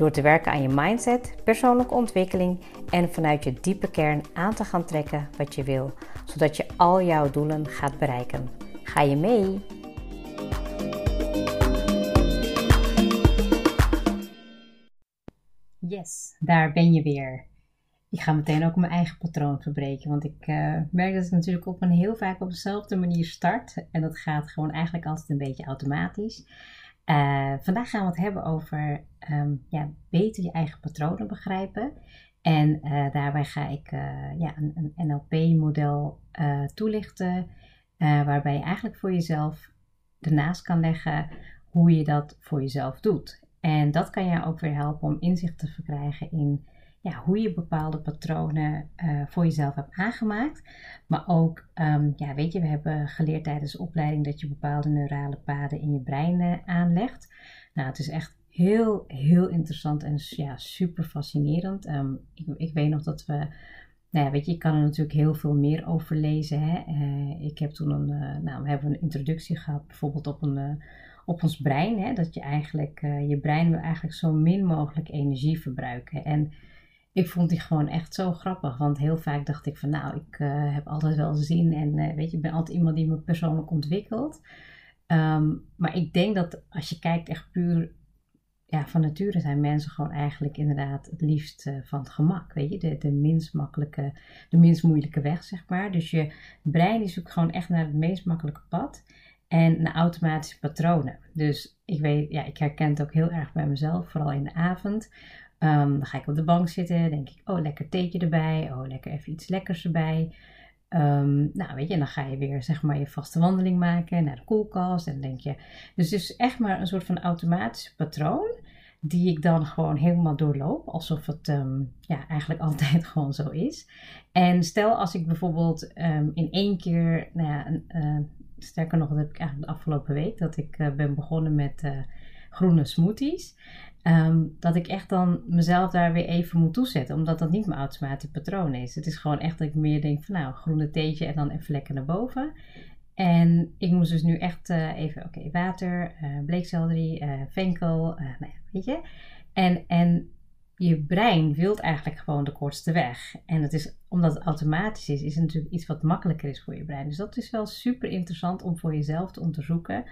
Door te werken aan je mindset, persoonlijke ontwikkeling en vanuit je diepe kern aan te gaan trekken wat je wil, zodat je al jouw doelen gaat bereiken. Ga je mee? Yes, daar ben je weer. Ik ga meteen ook mijn eigen patroon verbreken, want ik uh, merk dat ik natuurlijk op een heel vaak op dezelfde manier start. En dat gaat gewoon eigenlijk altijd een beetje automatisch. Uh, vandaag gaan we het hebben over um, ja, beter je eigen patronen begrijpen. En uh, daarbij ga ik ja, een, een NLP-model toelichten, waarbij je eigenlijk voor jezelf ernaast kan leggen hoe je dat voor jezelf doet. En dat kan je ook weer helpen om inzicht te verkrijgen in ja, hoe je bepaalde patronen uh, voor jezelf hebt aangemaakt. Maar ook, um, ja, weet je, we hebben geleerd tijdens de opleiding dat je bepaalde neurale paden in je brein uh, aanlegt. Nou, het is echt heel, heel interessant en ja, super fascinerend. Um, ik, ik, weet nog dat we. Nou ja, weet je, ik kan er natuurlijk heel veel meer over lezen. Hè? Uh, ik heb toen een, nou, we hebben een introductie gehad, bijvoorbeeld op een op ons brein. Hè, dat je eigenlijk, je brein wil eigenlijk zo min mogelijk energie verbruiken. En ik vond die gewoon echt zo grappig. Want heel vaak dacht ik van nou, ik uh, heb altijd wel zin. En uh, weet je, ik ben altijd iemand die me persoonlijk ontwikkelt. Um, maar ik denk dat als je kijkt echt puur ja, van nature zijn mensen gewoon eigenlijk inderdaad het liefst uh, van het gemak. Weet je, de, de minst makkelijke, de minst moeilijke weg, zeg maar. Dus je brein is ook gewoon echt naar het meest makkelijke pad. En naar automatische patronen. Dus ik weet, ja, ik herken het ook heel erg bij mezelf, vooral in de avond. Um, dan ga ik op de bank zitten, denk ik, oh lekker theetje erbij, oh lekker even iets lekkers erbij. Um, nou weet je, en dan ga je weer zeg maar je vaste wandeling maken naar de koelkast en dan denk je. Dus het is echt maar een soort van automatische patroon die ik dan gewoon helemaal doorloop, alsof het um, ja, eigenlijk altijd gewoon zo is. En stel als ik bijvoorbeeld in één keer, nou ja, uh, sterker nog, dat heb ik eigenlijk de afgelopen week, dat ik uh, ben begonnen met uh, groene smoothies. Um, dat ik echt dan mezelf daar weer even moet toezetten. Omdat dat niet mijn automatische patroon is. Het is gewoon echt dat ik meer denk van nou, groene theetje en dan even lekker naar boven. En ik moest dus nu echt uh, even, oké, water, uh, bleekselderie, uh, venkel, nou ja, weet je. En, en je brein wilt eigenlijk gewoon de kortste weg. En het is, omdat het automatisch is, is het natuurlijk iets wat makkelijker is voor je brein. Dus dat is wel super interessant om voor jezelf te onderzoeken.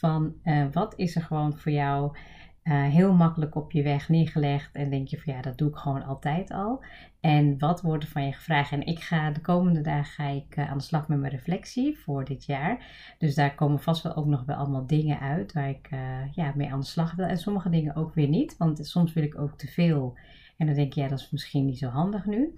Van wat is er gewoon voor jou uh, heel makkelijk op je weg neergelegd en denk je van ja, dat doe ik gewoon altijd al. En wat wordt er van je gevraagd? En ik ga de komende dagen ga ik uh, aan de slag met mijn reflectie voor dit jaar. Dus daar komen vast wel ook nog wel allemaal dingen uit waar ik ja, mee aan de slag wil. En sommige dingen ook weer niet, want soms wil ik ook te veel. En dan denk je, ja, dat is misschien niet zo handig nu.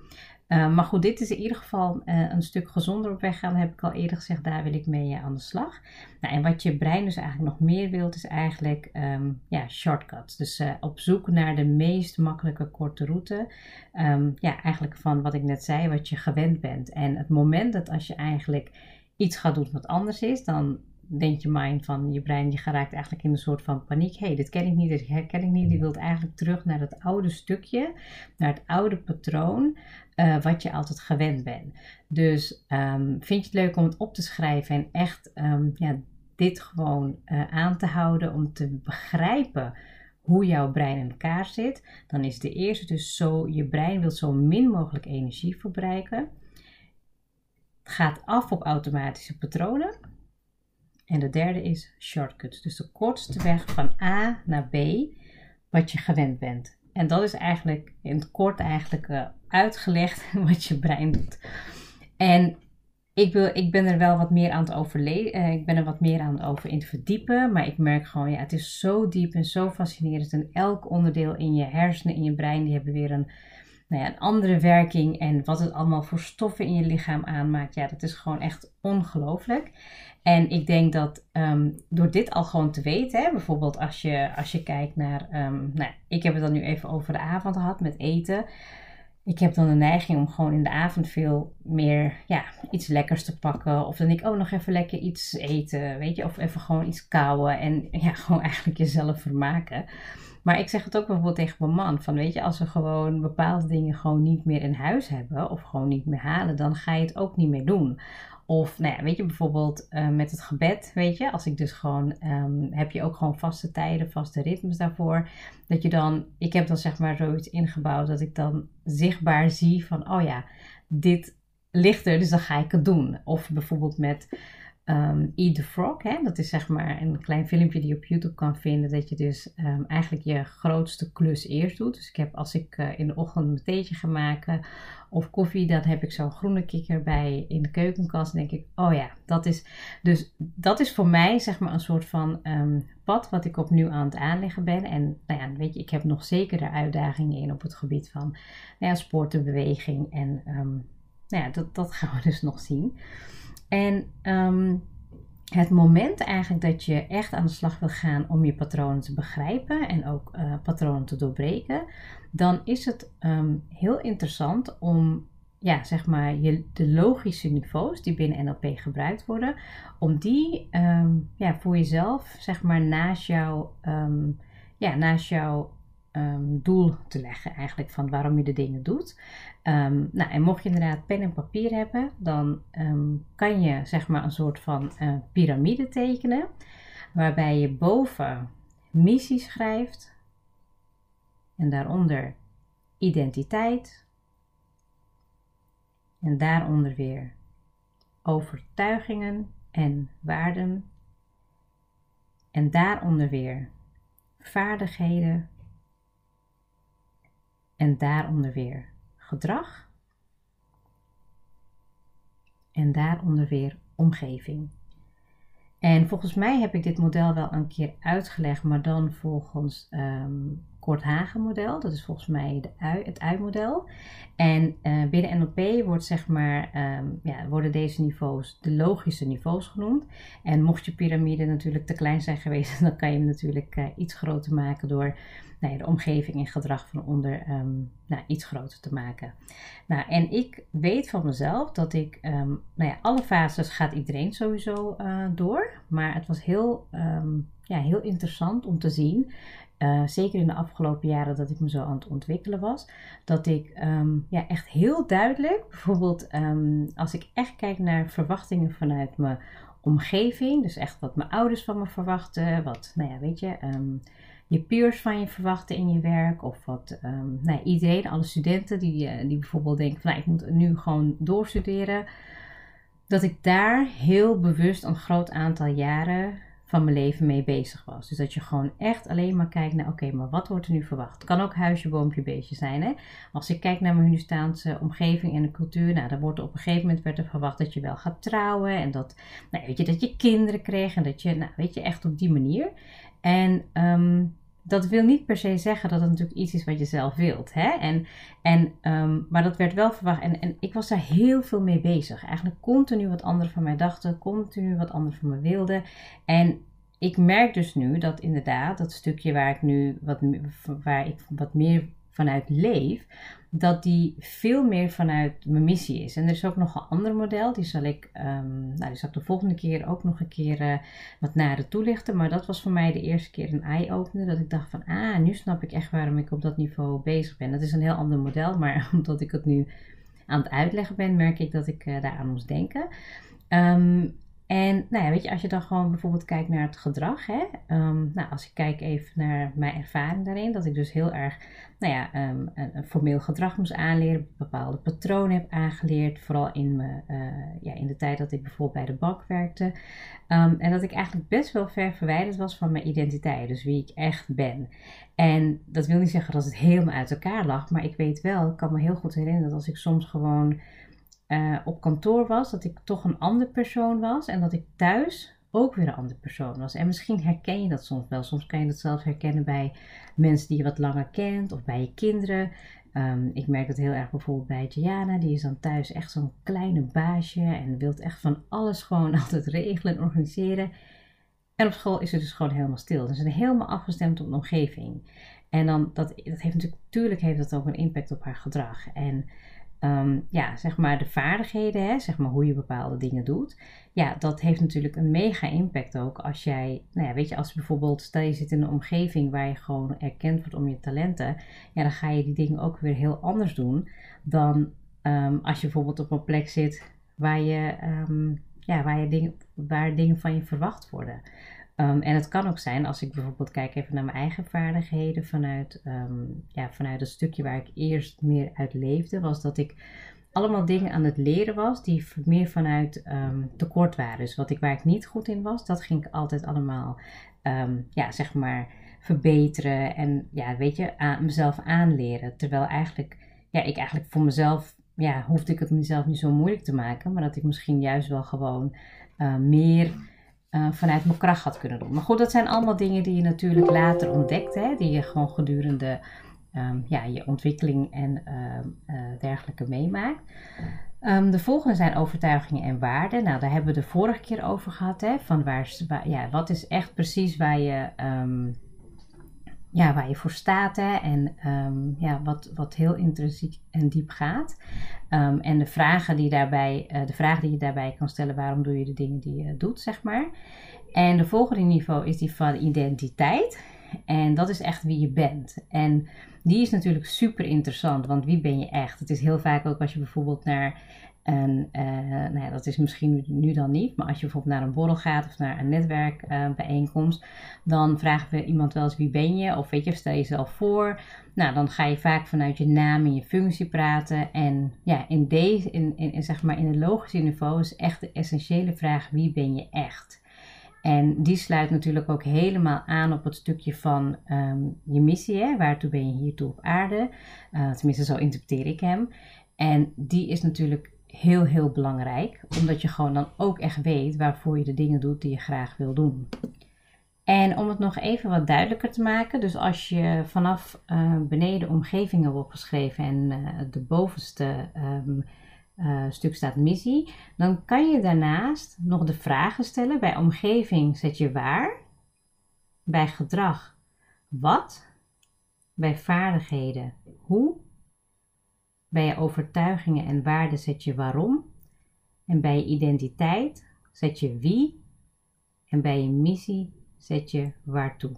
Uh, maar goed, dit is in ieder geval uh, een stuk gezonder op weg gaan. Heb ik al eerder gezegd, daar wil ik mee uh, aan de slag. Nou, en wat je brein dus eigenlijk nog meer wilt, is eigenlijk um, ja, shortcuts. Dus op zoek naar de meest makkelijke korte route. Um, ja, eigenlijk van wat ik net zei, wat je gewend bent. En het moment dat als je eigenlijk iets gaat doen wat anders is, dan denkt je mind van je brein, die geraakt eigenlijk in een soort van paniek. Hé, hey, dit ken ik niet, dit herken ik niet. Die wilt eigenlijk terug naar het oude stukje, naar het oude patroon, uh, wat je altijd gewend bent. Dus um, vind je het leuk om het op te schrijven en echt um, ja, dit gewoon uh, aan te houden om te begrijpen hoe jouw brein in elkaar zit, dan is de eerste dus zo, je brein wil zo min mogelijk energie verbruiken. Het gaat af op automatische patronen. En de derde is shortcuts. Dus de kortste weg van A naar B, wat je gewend bent. En dat is eigenlijk in het kort eigenlijk uh, uitgelegd wat je brein doet. En ik, wil, ik ben er wel wat meer aan het overleven. Uh, ik ben er wat meer aan het over in te verdiepen. Maar ik merk gewoon, ja, het is zo diep en zo fascinerend. En elk onderdeel in je hersenen, in je brein, die hebben weer een, nou ja, een andere werking. En wat het allemaal voor stoffen in je lichaam aanmaakt. Ja, dat is gewoon echt ongelooflijk. En ik denk dat um, door dit al gewoon te weten, hè, bijvoorbeeld als je, als je kijkt naar, um, nou, ik heb het dan nu even over de avond gehad met eten. ik heb dan de neiging om gewoon in de avond veel meer ja, iets lekkers te pakken. Of dan ik, oh, nog even lekker iets eten, weet je. Of even gewoon iets kauwen en ja, gewoon eigenlijk jezelf vermaken. Maar ik zeg het ook bijvoorbeeld tegen mijn man: van weet je, als we gewoon bepaalde dingen gewoon niet meer in huis hebben of gewoon niet meer halen, dan ga je het ook niet meer doen. Of, nou weet je, bijvoorbeeld uh, met het gebed, weet je, als ik dus gewoon, um, heb je ook gewoon vaste tijden, vaste ritmes daarvoor. Dat je dan, ik heb dan zeg maar zoiets ingebouwd dat ik dan zichtbaar zie van, oh ja, dit ligt er, dus dan ga ik het doen. Of bijvoorbeeld met um, Eat the Frog. Hè? Dat is zeg maar een klein filmpje die je op YouTube kan vinden. Dat je dus um, eigenlijk je grootste klus eerst doet. Dus ik heb als ik uh, in de ochtend mijn theetje ga maken of koffie, dan heb ik zo'n groene kikker bij in de keukenkast. denk ik, oh ja, dat is. Dus dat is voor mij zeg maar een soort van um, pad wat ik opnieuw aan het aanleggen ben. En nou ja, weet je, ik heb nog zeker de uitdagingen in op het gebied van nou ja, sporten, beweging. En nou ja, dat, dat gaan we dus nog zien. En um, het moment eigenlijk dat je echt aan de slag wil gaan om je patronen te begrijpen en ook uh, patronen te doorbreken, dan is het um, heel interessant om ja, zeg maar je, de logische niveaus die binnen NLP gebruikt worden, om die um, ja, voor jezelf zeg maar naast, jou, ja, naast jouw doel te leggen eigenlijk van waarom je de dingen doet. Um, nou, en mocht je inderdaad pen en papier hebben, dan um, kan je zeg maar een soort van uh, piramide tekenen, waarbij je boven missie schrijft en daaronder identiteit en daaronder weer overtuigingen en waarden en daaronder weer vaardigheden en daaronder weer gedrag. En daaronder weer omgeving. En volgens mij heb ik dit model wel een keer uitgelegd, maar dan volgens um, Kort Hagen model. Dat is volgens mij de ui, het ui-model. En uh, binnen NLP wordt, zeg maar, um, ja, worden deze niveaus de logische niveaus genoemd. En mocht je piramide natuurlijk te klein zijn geweest, dan kan je hem natuurlijk uh, iets groter maken door nou ja, de omgeving en gedrag van onder um, nou, iets groter te maken. Nou, en ik weet van mezelf dat ik, um, nou ja, alle fases gaat iedereen sowieso uh, door. Maar het was heel, ja, heel interessant om te zien. Uh, zeker in de afgelopen jaren dat ik me zo aan het ontwikkelen was. Dat ik ja, echt heel duidelijk, bijvoorbeeld als ik echt kijk naar verwachtingen vanuit mijn omgeving. Dus echt wat mijn ouders van me verwachten. Wat, nou ja, weet je je peers van je verwachten in je werk. Of wat nou, iedereen, alle studenten die, eh, die bijvoorbeeld denken van nou, ik moet nu gewoon doorstuderen. Dat ik daar heel bewust een groot aantal jaren van mijn leven mee bezig was. Dus dat je gewoon echt alleen maar kijkt naar, oké, maar wat wordt er nu verwacht? Het kan ook huisje, boompje, beestje zijn. Hè? Als ik kijk naar mijn Hunestaanse omgeving en de cultuur, nou, dan wordt er op een gegeven moment werd er verwacht dat je wel gaat trouwen en dat, nou, weet je, dat je kinderen kreeg en dat je, nou, weet je, echt op die manier. En um, dat wil niet per se zeggen dat het natuurlijk iets is wat je zelf wilt. Hè? En, en, um, maar dat werd wel verwacht. En, en ik was daar heel veel mee bezig. Eigenlijk continu wat anderen van mij dachten, continu wat anderen van me wilden. En ik merk dus nu dat inderdaad dat stukje waar ik nu wat, waar ik wat meer vanuit leef, dat die veel meer vanuit mijn missie is. En er is ook nog een ander model, die zal ik, um, nou, die zal ik de volgende keer ook nog een keer uh, wat nader toelichten. Maar dat was voor mij de eerste keer een eye-opener, dat ik dacht van, ah, nu snap ik echt waarom ik op dat niveau bezig ben. Dat is een heel ander model, maar omdat ik het nu aan het uitleggen ben, merk ik dat ik uh, daaraan moest denken. Um, en nou ja, weet je, als je dan gewoon bijvoorbeeld kijkt naar het gedrag. Hè, um, nou, als ik kijk even naar mijn ervaring daarin, dat ik dus heel erg nou ja, um, een, formeel gedrag moest aanleren, bepaalde patronen heb aangeleerd, vooral in, me, uh, ja, in de tijd dat ik bijvoorbeeld bij de bank werkte. Um, en dat ik eigenlijk best wel ver verwijderd was van mijn identiteit, dus wie ik echt ben. En dat wil niet zeggen dat het helemaal uit elkaar lag, maar ik weet wel, ik kan me heel goed herinneren dat als ik soms gewoon uh, op kantoor was, dat ik toch een andere persoon was en dat ik thuis ook weer een andere persoon was. En misschien herken je dat soms wel. Soms kan je dat zelf herkennen bij mensen die je wat langer kent of bij je kinderen. Um, ik merk het heel erg bijvoorbeeld bij Diana. Die is dan thuis echt zo'n kleine baasje en wil echt van alles gewoon altijd regelen en organiseren. En op school is het dus gewoon helemaal stil. Ze zijn helemaal afgestemd op de omgeving. En dan, dat, dat heeft natuurlijk, natuurlijk heeft dat ook een impact op haar gedrag. En Ehm, ja, zeg maar de vaardigheden, hè, zeg maar hoe je bepaalde dingen doet. Ja, dat heeft natuurlijk een mega impact ook als jij, nou ja, weet je, als bijvoorbeeld, stel je zit in een omgeving waar je gewoon erkend wordt om je talenten, ja, dan ga je die dingen ook weer heel anders doen dan ehm, als je bijvoorbeeld op een plek zit waar je, um, ja, waar je dingen, waar dingen van je verwacht worden. Ehm, en het kan ook zijn, als ik bijvoorbeeld kijk even naar mijn eigen vaardigheden vanuit, um, ja, vanuit het stukje waar ik eerst meer uit leefde, was dat ik allemaal dingen aan het leren was die meer vanuit um, tekort waren. Dus wat ik, waar ik niet goed in was, dat ging ik altijd allemaal, ja, zeg maar, verbeteren en, ja, weet je, aan, mezelf aanleren. Terwijl eigenlijk, ja, ik eigenlijk voor mezelf, ja, hoefde ik het mezelf niet zo moeilijk te maken, maar dat ik misschien juist wel gewoon meer uh, vanuit mijn kracht had kunnen doen. Maar goed, dat zijn allemaal dingen die je natuurlijk later ontdekt, hè, die je gewoon gedurende um, ja, je ontwikkeling en uh, uh, dergelijke meemaakt. Um, de volgende zijn overtuigingen en waarden. Nou, daar hebben we de vorige keer over gehad. Hè, van waar, ja, wat is echt precies waar je ja, waar je voor staat hè, en um, ja, wat, wat heel intrinsiek en diep gaat. Um, en de vragen, die daarbij, uh, de vragen die je daarbij kan stellen, waarom doe je de dingen die je doet, zeg maar. En de volgende niveau is die van identiteit. En dat is echt wie je bent. En die is natuurlijk super interessant, want wie ben je echt? Het is heel vaak ook als je bijvoorbeeld naar en uh, nou ja, dat is misschien nu dan niet, maar als je bijvoorbeeld naar een borrel gaat of naar een netwerkbijeenkomst, uh, dan vragen we iemand wel eens wie ben je of weet je, stel jezelf voor. Nou, dan ga je vaak vanuit je naam en je functie praten. En ja, in deze, in, in, zeg maar in het logische niveau is echt de essentiële vraag: wie ben je echt? En die sluit natuurlijk ook helemaal aan op het stukje van um, je missie. Hè? Waartoe ben je hiertoe op aarde? Uh, tenminste, zo interpreteer ik hem. En die is natuurlijk heel, heel belangrijk. Omdat je gewoon dan ook echt weet waarvoor je de dingen doet die je graag wil doen. En om het nog even wat duidelijker te maken, dus als je vanaf uh, beneden omgevingen wordt geschreven en uh, de bovenste um, uh, stuk staat missie, dan kan je daarnaast nog de vragen stellen. Bij omgeving zet je waar, bij gedrag wat, bij vaardigheden hoe bij je overtuigingen en waarden zet je waarom. En bij je identiteit zet je wie. En bij je missie zet je waartoe.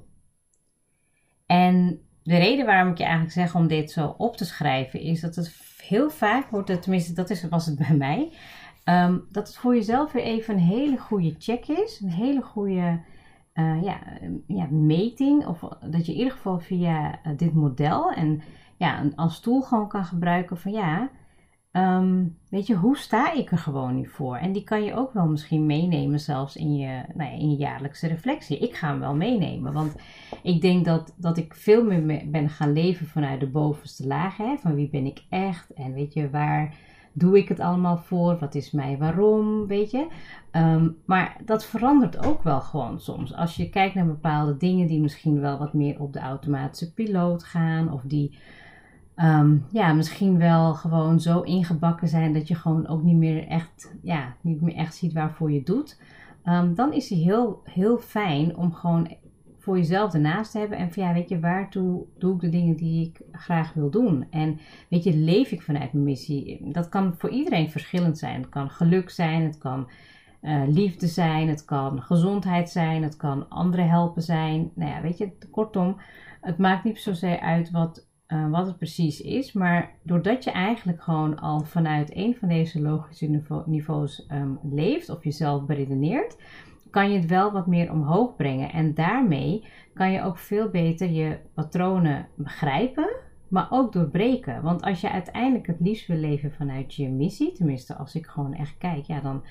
En de reden waarom ik je eigenlijk zeg om dit zo op te schrijven is dat het heel vaak wordt, tenminste dat is, was het bij mij, um, dat het voor jezelf weer even een hele goede check is. Een hele goede uh, ja, ja, meting. Of dat je in ieder geval via uh, dit model en ja, als tool gewoon kan gebruiken van ja, um, weet je, hoe sta ik er gewoon nu voor? En die kan je ook wel misschien meenemen zelfs in je, nou ja, in je jaarlijkse reflectie. Ik ga hem wel meenemen, want ik denk dat, dat ik veel meer ben gaan leven vanuit de bovenste lagen. Hè? Van wie ben ik echt en weet je, waar doe ik het allemaal voor? Wat is mij waarom? Weet je? Um, maar dat verandert ook wel gewoon soms. Als je kijkt naar bepaalde dingen die misschien wel wat meer op de automatische piloot gaan of die um, ja, misschien wel gewoon zo ingebakken zijn dat je gewoon ook niet meer echt, ja, niet meer echt ziet waarvoor je doet. Um, dan is het heel, heel fijn om gewoon voor jezelf ernaast te hebben. En van ja, weet je, waartoe doe ik de dingen die ik graag wil doen? En weet je, leef ik vanuit mijn missie? Dat kan voor iedereen verschillend zijn. Het kan geluk zijn, het kan uh, liefde zijn, het kan gezondheid zijn, het kan anderen helpen zijn. Nou ja, weet je, kortom, het maakt niet zozeer uit wat uh, wat het precies is. Maar doordat je eigenlijk gewoon al vanuit een van deze logische niveaus um, leeft of jezelf beredeneert, kan je het wel wat meer omhoog brengen. En daarmee kan je ook veel beter je patronen begrijpen, maar ook doorbreken. Want als je uiteindelijk het liefst wil leven vanuit je missie, tenminste als ik gewoon echt kijk, ja, dan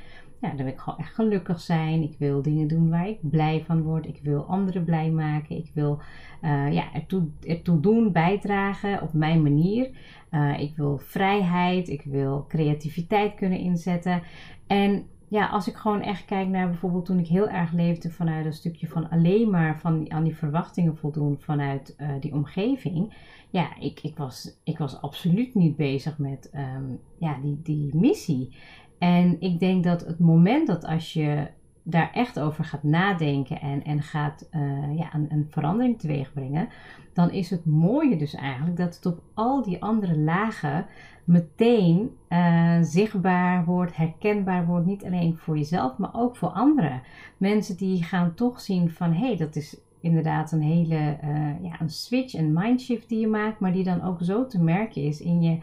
ja, dan wil ik gewoon echt gelukkig zijn. Ik wil dingen doen waar ik blij van word. Ik wil anderen blij maken. Ik wil uh, ja, ertoe, ertoe doen, bijdragen op mijn manier. Uh, ik wil vrijheid. Ik wil creativiteit kunnen inzetten. En ja, als ik gewoon echt kijk naar bijvoorbeeld toen ik heel erg leefde vanuit een stukje van alleen maar van, aan die verwachtingen voldoen vanuit uh, die omgeving. Ja, ik, ik, was, ik was absoluut niet bezig met um, ja, die, die missie. En ik denk dat het moment dat als je daar echt over gaat nadenken en, en gaat uh, ja, een, een verandering teweeg brengen, dan is het mooie dus eigenlijk dat het op al die andere lagen meteen uh, zichtbaar wordt, herkenbaar wordt. Niet alleen voor jezelf, maar ook voor anderen. Mensen die gaan toch zien van hé, hey, dat is inderdaad een hele uh, ja, een switch, een mindshift die je maakt, maar die dan ook zo te merken is in je.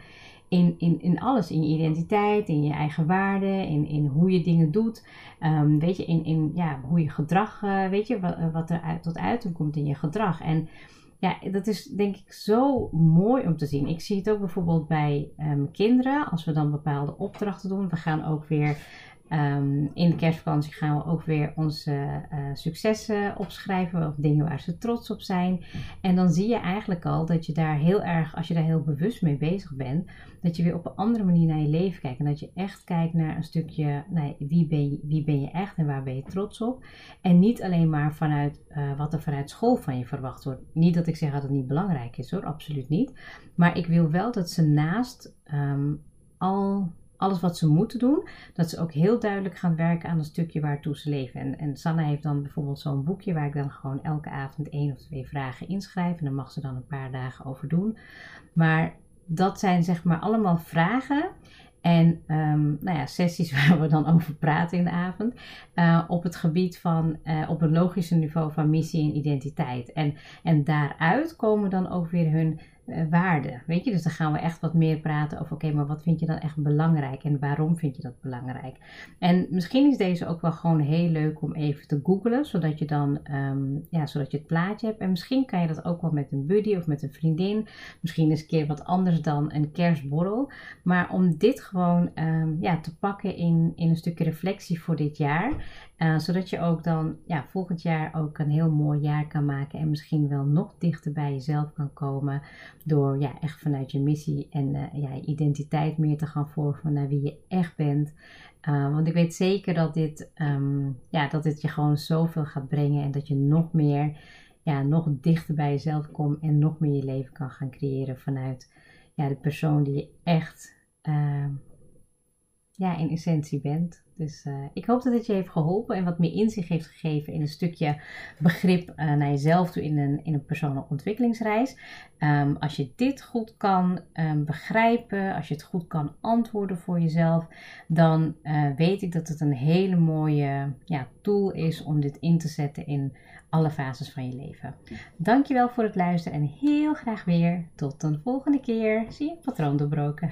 In, in, in alles, in je identiteit, in je eigen waarden, in, in hoe je dingen doet. Um, weet je, in, in ja, hoe je gedrag, uh, weet je, wat, wat er uit, tot uiting komt in je gedrag. En ja, dat is denk ik zo mooi om te zien. Ik zie het ook bijvoorbeeld bij um, kinderen, als we dan bepaalde opdrachten doen. We gaan ook weer Um, in de kerstvakantie gaan we ook weer onze uh, successen opschrijven of dingen waar ze trots op zijn. En dan zie je eigenlijk al dat je daar heel erg, als je daar heel bewust mee bezig bent, dat je weer op een andere manier naar je leven kijkt. En dat je echt kijkt naar een stukje, nee, wie, ben je, wie ben je echt en waar ben je trots op. En niet alleen maar vanuit uh, wat er vanuit school van je verwacht wordt. Niet dat ik zeg dat het niet belangrijk is hoor, absoluut niet. Maar ik wil wel dat ze naast um, al alles wat ze moeten doen, dat ze ook heel duidelijk gaan werken aan een stukje waartoe ze leven. En, en Sanne heeft dan bijvoorbeeld zo'n boekje waar ik dan gewoon elke avond één of twee vragen inschrijf. En daar mag ze dan een paar dagen over doen. Maar dat zijn zeg maar allemaal vragen en um, nou ja, sessies waar we dan over praten in de avond. Uh, op het gebied van, uh, op een logische niveau van missie en identiteit. En, en daaruit komen dan ook weer hun uh, waarden. Weet je, dus dan gaan we echt wat meer praten over: oké, maar wat vind je dan echt belangrijk en waarom vind je dat belangrijk? En misschien is deze ook wel gewoon heel leuk om even te googlen, zodat je dan, um, ja, zodat je het plaatje hebt. En misschien kan je dat ook wel met een buddy of met een vriendin. Misschien eens een keer wat anders dan een kerstborrel. Maar om dit gewoon um, ja, te pakken in, in een stukje reflectie voor dit jaar. Uh, zodat je ook dan ja, volgend jaar ook een heel mooi jaar kan maken en misschien wel nog dichter bij jezelf kan komen door ja, echt vanuit je missie en uh, ja, identiteit meer te gaan vormen naar wie je echt bent. Uh, want ik weet zeker dat dit, um, ja, dat dit je gewoon zoveel gaat brengen en dat je nog meer, ja, nog dichter bij jezelf komt en nog meer je leven kan gaan creëren vanuit ja, de persoon die je echt ja, in essentie bent. Dus uh, ik hoop dat het je heeft geholpen en wat meer inzicht heeft gegeven in een stukje begrip uh, naar jezelf toe in een, in een persoonlijke ontwikkelingsreis. Um, als je dit goed kan um, begrijpen, als je het goed kan antwoorden voor jezelf, dan uh, weet ik dat het een hele mooie ja, tool is om dit in te zetten in alle fases van je leven. Dankjewel voor het luisteren en heel graag weer tot een volgende keer. Zie je, patroon doorbroken.